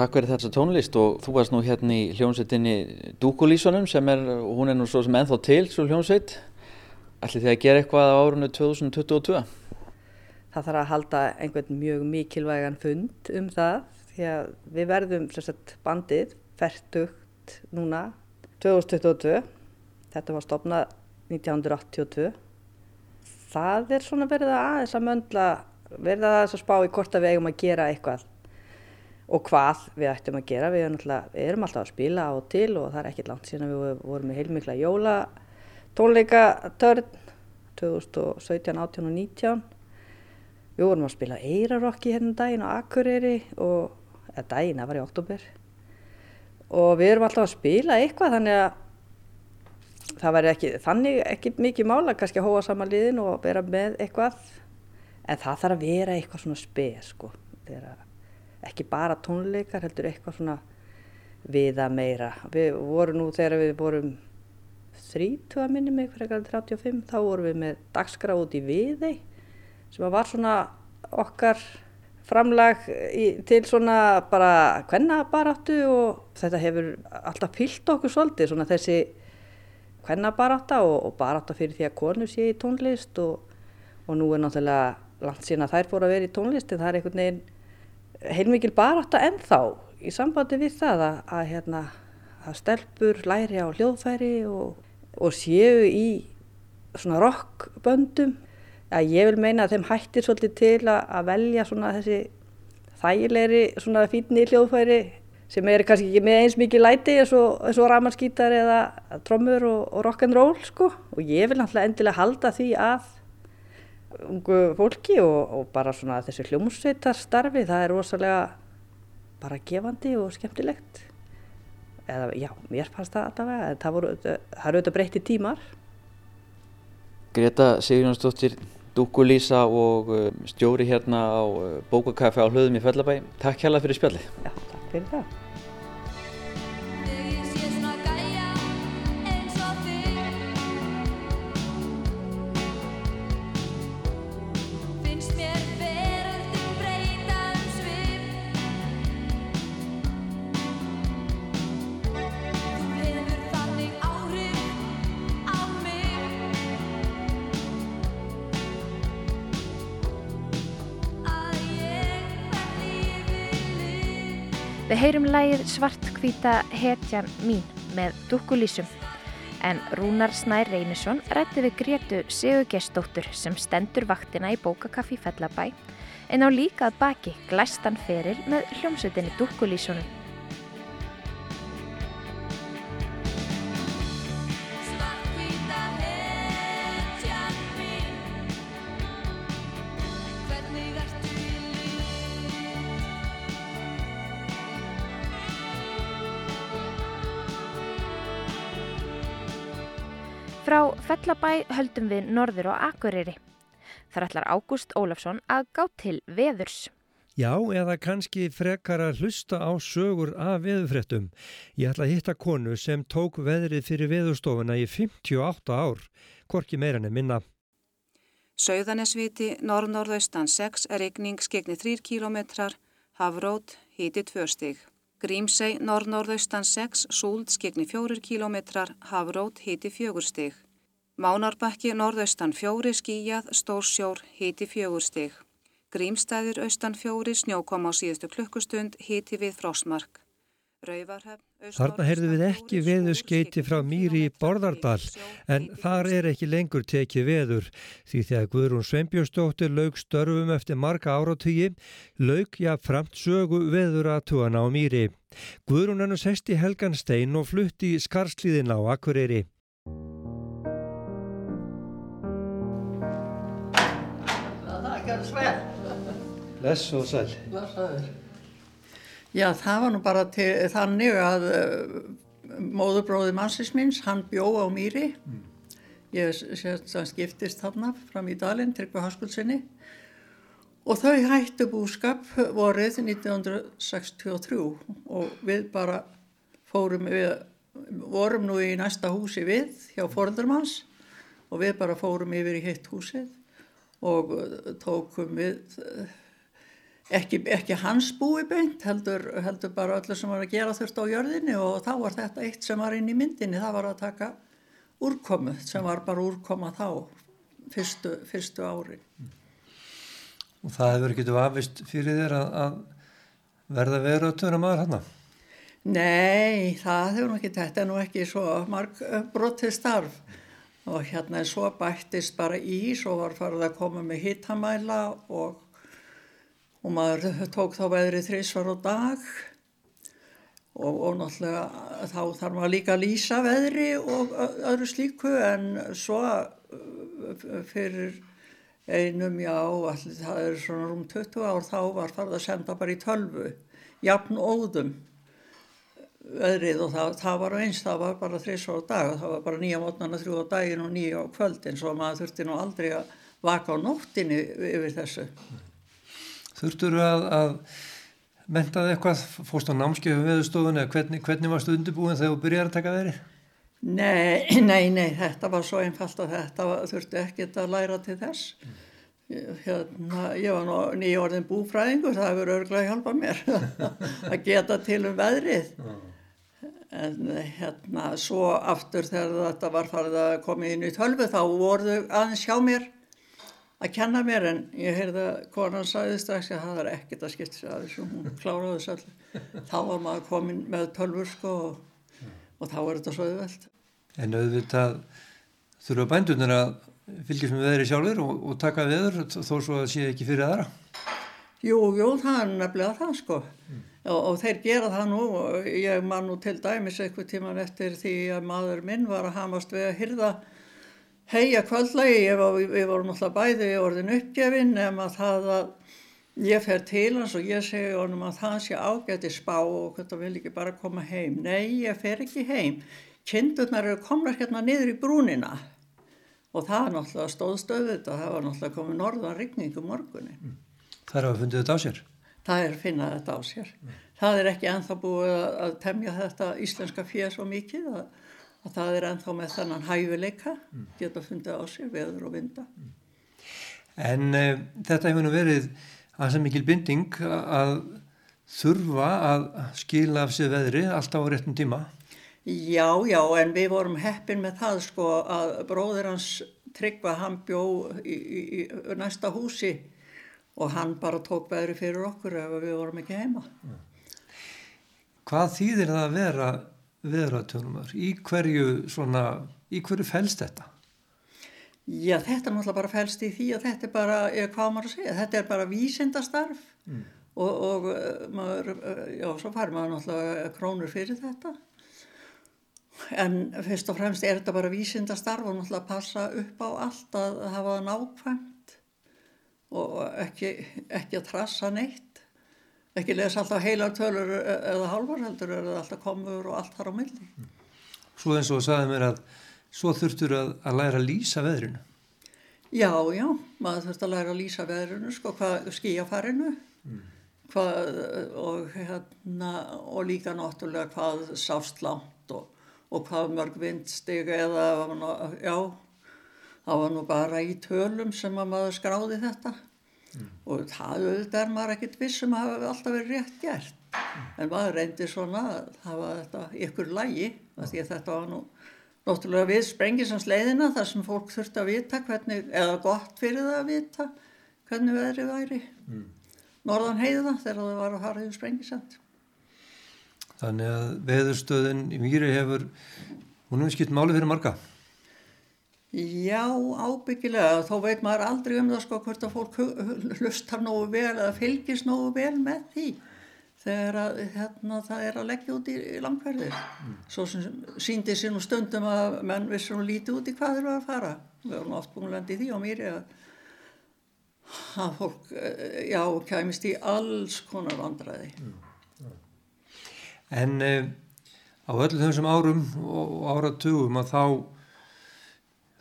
Takk fyrir þessa tónlist og þú varst nú hérna í hljómsveitinni Dúkulísunum sem er, hún er nú svo sem ennþá til svo hljómsveit. Ætli þið að gera eitthvað á árunni 2022?
Það þarf að halda einhvern mjög mikilvægan fund um það því að við verðum sagt, bandið færtugt núna 2022. Þetta var stopnað 1982. Það er svona verið að aðeins að möndla, verið að aðeins að spá í hvort að við eigum að gera eitthvað og hvað við ættum að gera. Við erum, alltaf, að spila á og til og það er ekkert langt síðan að við vorum með heilmikla jóla tónleikatörn 2017, 18 og 19. Við vorum að spila Eirarokki hérna um daginn á Akureyri og, daginn, það var í oktober. Og við erum alltaf að spila eitthvað þannig að það væri ekki, þannig ekki mikið mála kannski að hóa saman liðin og vera með eitthvað. En það þarf að vera eitthvað svona spes sko. Vera ekki bara tónleikar, heldur eitthvað svona viða meira. Við vorum nú þegar við vorum 30 að minni mig, frekar en 35, þá vorum við með dagskrá út í Viðey sem var svona okkar framlag í, til svona bara kvennabaráttu og þetta hefur alltaf fyllt okkur svolítið, svona þessi kvennabarátta og, og barátta fyrir því að konur sé í tónlist og, og nú er náttúrulega langt síðan að þær fóru að vera í tónlist en það er einhvern veginn heilmikil barátta ennþá í sambandi við það að, að, hérna, að stelpur læri á hljóðfæri og, og séu í svona rockböndum að ég vil meina að þeim hættir svolítið til að, að velja svona þessi þægilegri svona fínni hljóðfæri sem er kannski ekki með eins mikið læti eins og, og ramanskítar eða trommur og, og rock'n'roll sko. Og ég vil náttúrulega endilega halda því að ungu fólki og, og bara svona þessi hljómsveitastarfi það er rosalega bara gefandi og skemmtilegt. Eða já, mér fannst það allavega það, voru, það eru auðvitað breytti tímar.
Greta Sigurjónsdóttir Dúkulísa og uh, stjóri hérna á uh, bókakaffi á hlöðum í Fellabæ. Takk hérlega fyrir spjallið.
Já, takk fyrir það
lægið svartkvíta hetjan mín með dúkkulísum. En Rúnar Snær Reynisson rætti við Gretu Sigurgestóttur sem stendur vaktina í bókakaffi Fellabæ en á líka að baki glæstan feril með hljómsveitinni Dúkkulísunum. Fellabæ höldum við norður á Akureyri. Þar ætlar Ágúst Ólafsson að gá til veðurs.
Já, eða kannski frekar að hlusta á sögur af veðurfrettum. Ég ætla að hitta konu sem tók veðrið fyrir veðurstofuna í 58 ár, hvorki meira en minna.
Sauðanesviti, norð-norðaustan 6, regning skegni 3 km, hafrót, híti 2 stig. Grímsei, norð-norðaustan 6, súld skegni 4 km, hafrót, híti 4 stig. Mánarbakki, norðaustan 4, skíjað, stórsjór, híti 4 stig. Grímstæðir, austan 4, snjókom á síðustu klukkustund, híti við. Rauvarhefn,
Þarna heyrðu við ekki veðurskeiti frá Mýri í Borðardal en þar er ekki lengur tekið veður því þegar Guðrún Sveinbjörnsdóttir laug störfum eftir marga áratugi laug jafnframt sögu veður að tugana á Mýri. Guðrún er nú sest í Helgan Stein og flutti í Skarslíðin á Akureyri.
Það er ekki að sver.
Bless og sæl.
Já, það var nú bara til, þannig að uh, móðurbróði mannsins minns, hann bjó á Mýri. Ég sést að hann skiptist þarna fram í dalinn, Tryggva Haskulsinni. Og þau hættu búskap vorið 1963 og við bara fórum, við vorum nú í næsta húsi við hjá forðurmanns og við bara fórum yfir í hitt húsið og uh, tókum við uh, ekki, ekki hans búi beint, heldur, heldur bara öllu sem var að gera þurft á jörðinni og þá var þetta eitt sem var inn í myndinni, það var að taka úrkomu sem var bara úrkoma þá, fyrstu, fyrstu árin.
Og það hefur ekki afvist fyrir þér að, að verða veru að töna maður hann.
Nei, það hefur ekki, þetta er nú ekki svo marg brotið starf og hérna svo bættist bara í, svo var farið að koma með hittamæla og, og maður tók þá veðrið þrísvar á dag. Og, og náttúrulega þá þarf maður líka að lýsa veðri og öðru slíku en svo fyrir einum, já, allir, það er svona rúm 20 ár, þá var farið að senda bara í tölvu, jafn óðum veðrið og það, það var eins, það var bara þrís á dag og það var bara nýja mótnana þrjú á daginn og nýja á kvöldin svo maður þurfti nú aldrei að vaka á nóttinni yfir þessu.
Þurftur að, að mentaði eitthvað, fórst á námskeifu veðurstofunni eða hvernig, hvernig varstu undirbúin þegar þú byrjar að taka veðri?
Nei, nei, nei, þetta var svo einfalt að þetta var, þurfti ekkert að læra til þess. Hérna, ég var nú nýjórðin búfræðingur, það hefur örglega hjálpað mér að geta til um veðrið. En hérna, svo aftur þegar þetta var farið að koma inn í tölvu þá voru aðeins hjá mér að kenna mér en ég heyrði að konan sagði strax að það er ekkert að skipta sér að þessu, hún kláraði þessu allir. Þá var maður komin með tölvur sko og, og þá er þetta svo auðvelt.
En auðvitað þurfa bændunir að fylgjast með veðri sjálfur og, og taka veður þó svo að sé ekki fyrir aðra.
Jú, jú, það er nefnilega það sko og, og þeir gera það nú og ég man nú til dæmis eitthvað tíman eftir því að maður minn var að hamast við að hyrða heia kvöldlagi, ég var, við vorum alltaf bæði orðin uppgefin nema það að ég fer til hans og ég segi honum að það sé ágæti spá og þetta vil ekki bara koma heim. Nei, ég fer ekki heim. Kindurnar eru komnar hérna niður í brúnina og það er náttúrulega stóðstöðu þetta, það var náttúrulega komið norðan rigningu morgunin.
Það er að fundið þetta á sér.
Það er að finna þetta á sér. Það er ekki enþá búið að, að temja þetta íslenska fér svo mikið að, að það er enþá með þennan hæfileika, geta fundið á sér veður og vinda.
En e, þetta hefur nú verið aðeins mikil binding að þurfa að skila af sig veðri alltaf á réttum tíma.
Já, já, en við vorum heppin með það sko að bróðir hans Tryggva, hann bjó í, í, í næsta húsi og hann bara tók veðri fyrir okkur ef við vorum ekki heima.
Hvað þýðir það að vera veðratjónumar? Í hverju svona í hverju fælst þetta?
Já, þetta náttúrulega bara fælst í því að þetta er bara, ég, hvað maður að segja, þetta er bara vísindastarf mm. og, og uh, maður, uh, já, svo fær maður náttúrulega krónur fyrir þetta. En fyrst og fremst er þetta bara vísindastarf og náttúrulega passa upp á allt að hafa það nákvæmt og ekki, ekki að trassa neitt. Ekki lesa alltaf heilar tölur eða hálfar heldur eða alltaf komur og allt þar á milli.
Svo eins og sagði mér að svo þurftur að, að læra að lýsa veðrinu.
Já, já, maður þurft að læra að lýsa veðrinu, sko, hvað skíafarinu mm. hvað, og, hérna, og líka náttúrulega hvað sást langt og, og hvað mörg vindstig eða, já, það var nú bara í tölum sem að maður skráði þetta mm. og það auðvitað er maður ekkert vissum að hafa alltaf verið rétt gert, mm. en maður reyndi svona að hafa þetta ykkur lægi, því að þetta var nú Náttúrulega við sprengisans leiðina þar sem fólk þurfti að vita hvernig, eða gott fyrir það að vita hvernig veðrið væri. Mm. Norðan heiða þegar það var að yfir sprengisand.
Þannig að veðurstöðin í mýri hefur, hún hefur skipt máli fyrir marga?
Já, ábyggilega. Þó veit maður aldrei um það sko hvort að fólk hlustar nógu vel eða fylgist nógu vel með því þegar að, hérna, það er að leggja út í, langferðir. Mm. Svo sem síndi sér nú stundum að menn vissur nú lítið út í hvað þeir eru að fara. Við erum oft búin að lendi því á mér að, að fólk, eh, já, kæmist í alls konar vandræði. Mm.
En eh, á öllu þessum árum og áratugum að þá,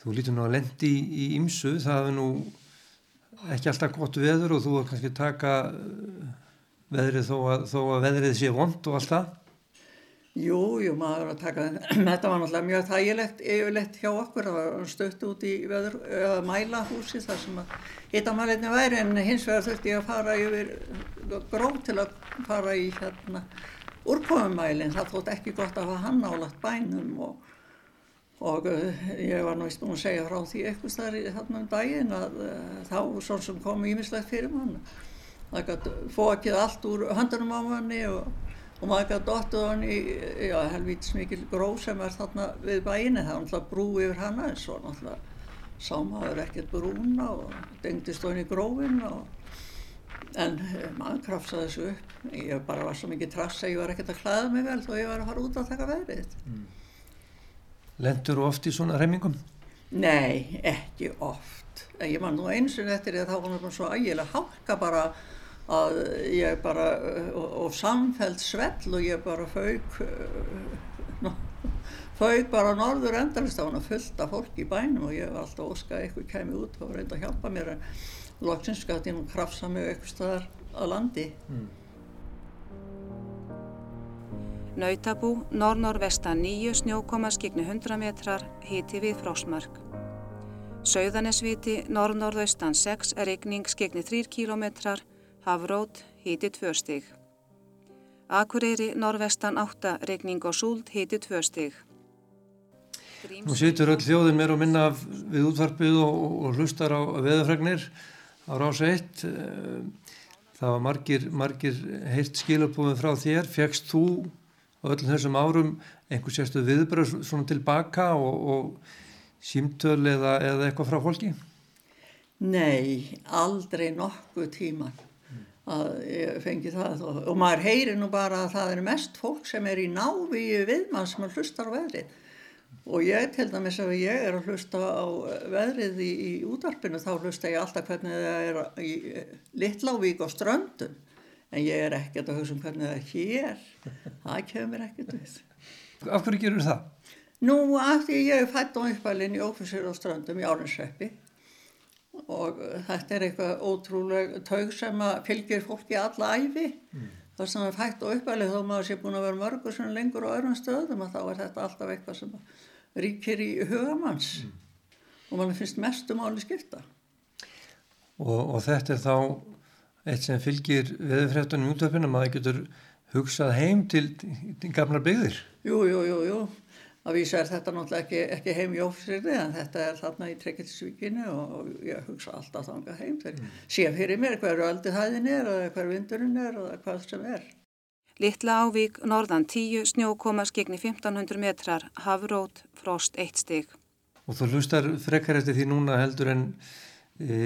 þú lítur nú að lendi í ymsu, það er nú ekki alltaf gott veður og þú er kannski taka veðrið þó að, þó að veðrið sé vond og allt það?
Jú, jú, maður að taka þetta var náttúrulega mjög þægilegt yfirleitt hjá okkur að stökt út í veður, eða mælahúsi þar sem að hitamælinni væri en hins vegar þurfti ég að fara yfir gróð til að fara í hérna úrkomumælinn, það þótt ekki gott að hafa hann álagt bænum og, og uh, ég var nú ístun að segja frá því eitthvað í þarna um daginn að uh, þá svo sem kom ímislegt fyrir mann. Það gæti fókið allt úr höndunum á manni og, og maður gæti dottuð hann í helvítis mikil gróð sem er þarna við bæinni, það var náttúrulega brú yfir hana en svo náttúrulega sá maður ekkert brúna og dengtist hann í grófin og en eh, maður krafsaði þessu upp. Ég bara var svo mikið trassa, ég var ekkert að klæða mig vel og ég var að fara út að taka veðrið. Mm.
Lendur þú oft í svona remmingum?
Nei, ekki oft en ég man nú eins og eftir því að þá var náttúrulega svo ægilega hálka bara að ég bara og, og samfæld svell og ég bara fauk no, fauk bara norður endalist á hana fullt af fólk í bænum og ég var alltaf óskað eitthvað kemur út og reynda að hjálpa mér en loksins gæti ég nú krafsa mig eitthvað staðar að landi mm.
Nautabú, norr-norvestan nýju snjókoma skigni 100 metrar, hiti við frósmark. Sauðanesviti, norr-norðaustan 6, regning skigni 3 kilometrar, Hafrót, híti 2 stig. Akureyri, norvestan 8, regning og súld, híti 2 stig.
Nú situr öll þjóðin mér og minna við útvarpið og, og hlustar á veðafregnir á rása 1. Það var margir, margir heilt skilabúðin frá þér. Fegst þú á öllum þessum árum einhver sérstu viðbröð svona tilbaka og, og símtöl eða, eða eitthvað frá fólki?
Nei, aldrei nokkuð tíman að fengi það og, og maður heyri nú bara að það er mest fólk sem er í návíu viðmann sem hlustar á veðrið. Og ég til dæmis ef ég er að hlusta á veðrið í, í útarpinu þá hlusta ég alltaf hvernig það er í Littlávík og Ströndum en ég er ekkert að hugsa um hvernig það er hér það kemur ekkert við
Af hverju gerur það?
Nú, af því ég er fætt á uppælinn í Ófisir og Ströndum í Árensreppi og þetta er eitthvað ótrúlega taug sem að fylgir fólki alla æfi mm. þar sem er fætt og uppælið þó maður sé búin að vera mörgur sem lengur á öðrum stöðum og þá er þetta alltaf eitthvað sem ríkir í hugamanns mm. og mann finnst mest um áli skipta
og, og þetta er þá eitt sem fylgir veðurfrættunum í útöfnum að það getur hugsað heim til, til gamla byggðir
Jú, jú, jú, jú að vísa er þetta náttúrulega ekki, ekki heim í ófyrsirði en þetta er þarna í Trekkeltisvíkinu og, og ég hugsa alltaf þanga heim þegar mm. sé fyrir mér hverju aldrei hæðin er eða hverju vindurinn er eða hvað sem er.
Littla ávík norðan 10 snjókoma skegni 1500 metrar, hafrót, frost 1 stig.
Og þú hlustar frekar eftir því núna heldur en e,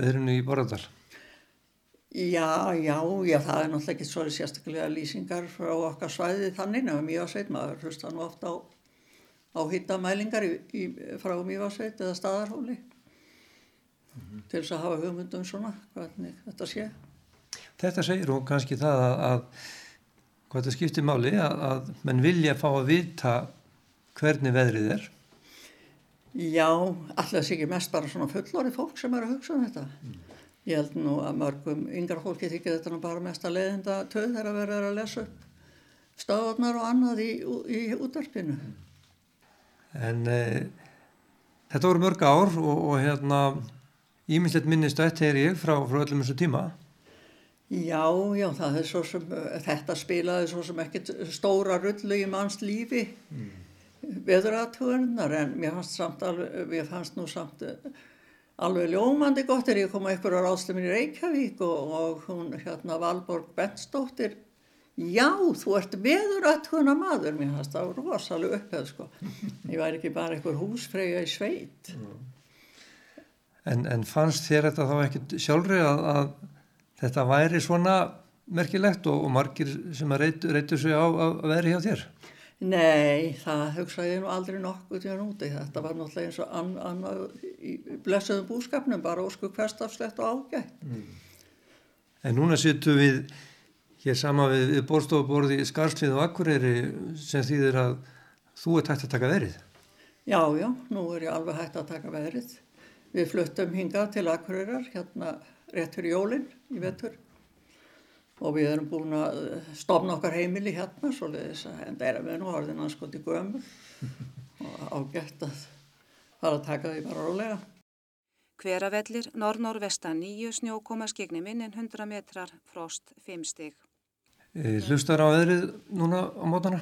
veðrinu í Borðardal.
Já, já, já, það er náttúrulega ekki svo sérstaklega lýsingar frá okkar svæði þannig nefnum Mývarsveit, maður hlusta nú ofta á, á hittamælingar í, í, frá Mývarsveit eða staðarhóli til þess að hafa hugmyndum svona hvernig þetta sé.
Þetta segir hún kannski það að, að hvað þetta skiptir máli, að, að menn vilja fá að vita hvernig veðrið er.
Já, alltaf sé ekki mest bara svona fullorði fólk sem er að hugsa um þetta. Ég held nú að mörgum yngra fólki þykir þetta nú bara mest að leiðinda töð þegar að vera að lesa upp stöðunar og annað í, í útverfinu.
En e, þetta voru mörg ár og, og hérna ímislegt minnist þetta er ég frá, frá öllum þessu tíma.
Já, já, það er svo sem, þetta spilaði svo sem ekkit stóra rullu í manns lífi mm. veðuratöðunar en mér fannst, samt mér fannst nú samt alveg ljómandi gott er ég kom að ykkur á ráðstöfin í Reykjavík og, og hún hérna Valborg Bentsdóttir já þú ert veður aðtuna maður. Mér fannst það rosalega upphefð sko. Ég væri ekki bara einhver húsfreyja í sveit.
En, en fannst þér þetta þá ekkit sjálfri að, að þetta væri svona merkilegt og, og margir sem að reytu, reytu sig á að veri hjá þér?
Nei, það hugsaði ég nú aldrei nokkuð til hann úti. Þetta var náttúrulega eins og annað an, í blessuðum búskapnum, bara ósku hverstafslegt og ágætt. Mm.
En núna sittum við hér sama við, við borstofaborði í Skarslið og Akureyri sem þýðir að þú ert hægt að taka verið.
Já, já, nú er ég alveg hægt að taka verið. Við fluttum hingað til Akureyrar, hérna rétt fyrir jólinn í vetur og við erum búin að stofna okkar heimili hérna leiðis að enda er að við nú orðin anskoti gömur og ágætt að fara að taka því bara rólega.
Hveravellir, norr-norvestan 9 snjókoma skegni minnin 100 metrar, frost 5 stig.
E, hlustar á veðrið núna á mótana?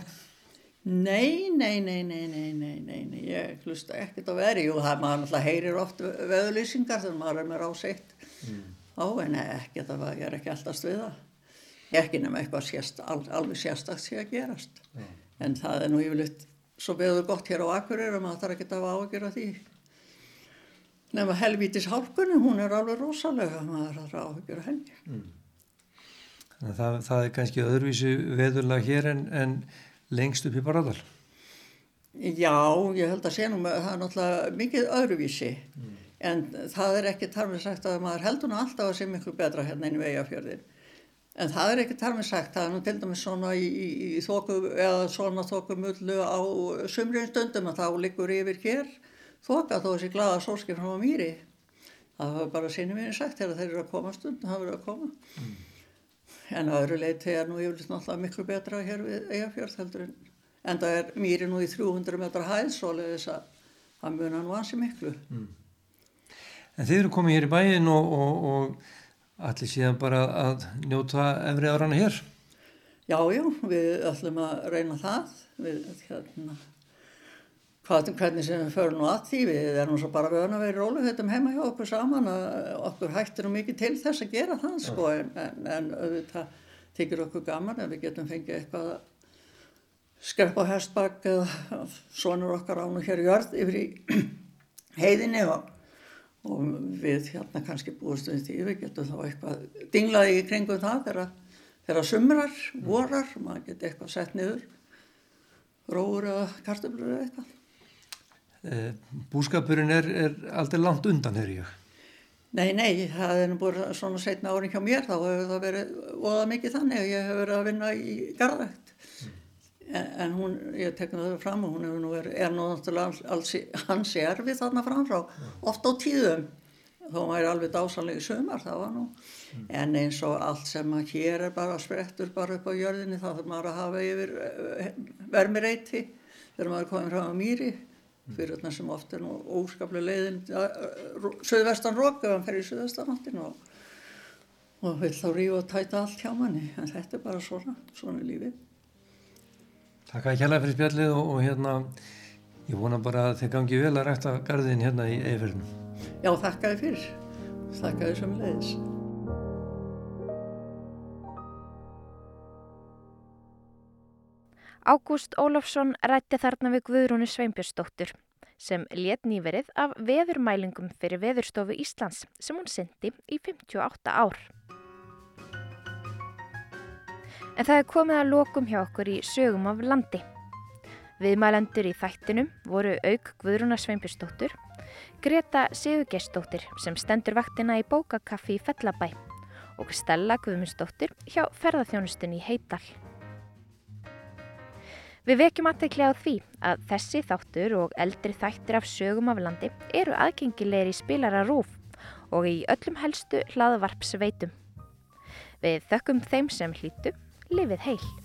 Nei, nei, nei, nei, nei, nei, nei, nei, ég hlusta ekkert á veðri og það maður náttúrulega heyrir oft veðurlýsingar þegar maður er með ráseitt mm. á en ekki það var, ég er ekki alltaf stuða. Ekki nema eitthvað sérst, al, alveg sérstakt sé að gerast. Mm. En það er nú yfirleitt svo veður gott hér á Akureyri og maður þarf ekki að ágjöra því. Nefna helvítis hálkunni, hún er alveg rosalega, maður þarf að ágjöra henni. Mm.
Það, það er kannski öðruvísi veðurlag hér en, en lengst upp í Baradal?
Já, ég held að sé nú með það er náttúrulega mikið öðruvísi mm. en það er ekki tarmið sagt að maður heldur nú alltaf að sé miklu betra hérna inn í vegafjörðin en það er ekki tarmið sagt, það er nú til dæmis svona í, í, í þóku eða svona þókumullu á sumriðin stundum að þá liggur yfir hér þóka þó þessi glada sólskip frá mýri það var bara sinni minni sagt þegar þeir eru að koma stund það verður að koma mm. En að öðru leiti er nú yfirleitt náttúrulega miklu betra hér við Eyjafjörð heldur en en það er mýri nú í 300 metra hæð svo leiðis að það muna nú ansi miklu. Mm.
En þið eru komið hér í bæin og, og, og allir síðan bara að njóta efri árana hér?
Já, já, við ætlum að reyna það. Við, hérna, hvað, hvernig sem við förum nú að því, við erum svo bara vöna að vera rólu þetta heima hjá okkur saman að okkur hættir nú mikið til þess að gera það sko en, en, en auðvitað þykir okkur gaman ef við getum fengið eitthvað að skrepp á hestbakk eða svonur okkar án og hér jörð yfir í heiðinni og, og við hérna kannski búist við því við getum þá eitthvað dinglaði í kringum það þegar, sumrar, vorar, maður getur eitthvað sett niður róur eða kartöflur eða eitthvað.
Eh, búskapurinn er, er aldrei langt undan, er ég?
Nei, nei, það er nú búin svona setna árin hjá mér, þá hefur það verið óða mikið þannig að ég hef verið að vinna í garðvægt. Mm. En, en hún, ég tekna það fram og hún hefur nú verið, er nú náttúrulega alls hans erfið þarna framfrá, mm. oft á tíðum, þó maður er alveg dásanlega í sömar, það var nú. Mm. En eins og allt sem að hér er bara sprettur bara upp á jörðinni, þá þarf maður að hafa yfir vermireiti þegar maður er komin frá mýri fyrir þarna sem oft er nú óskaplega leiðin söðvestan rók ef hann fer í söðvestanáttin og, og vil þá rífa og tæta allt hjá manni en þetta er bara svona, svona lífið
Takk að kjalla fyrir spjallið og, og hérna ég vona bara að þið gangi vel að rækta garðin hérna í eifirnum
Já, þakkaði fyrir. Þakkaði sem leiðis
Ágúst Ólafsson rætti þarna við Guðrúnu Sveinbjörnsdóttur sem let nýverið af veðurmælingum fyrir Veðurstofu Íslands sem hún syndi í 58 ár. En það er komið að lokum hjá okkur í sögum af landi. Viðmælendur í þættinum voru auk Guðrúna Sveinbjörnsdóttur, Greta Sigurgesdóttir sem stendur vaktina í bókakaffi í Fellabæ og Stella Guðmundsdóttir hjá ferðarþjónustunni í Heidal. Við vekjum aðtekli á því að þessi þáttur og eldri þættir af sögum af landi eru aðgengilegir í spilara rúf og í öllum helstu hlaðvarpsveitum. Við þökkum þeim sem hlýtu, lifið heil.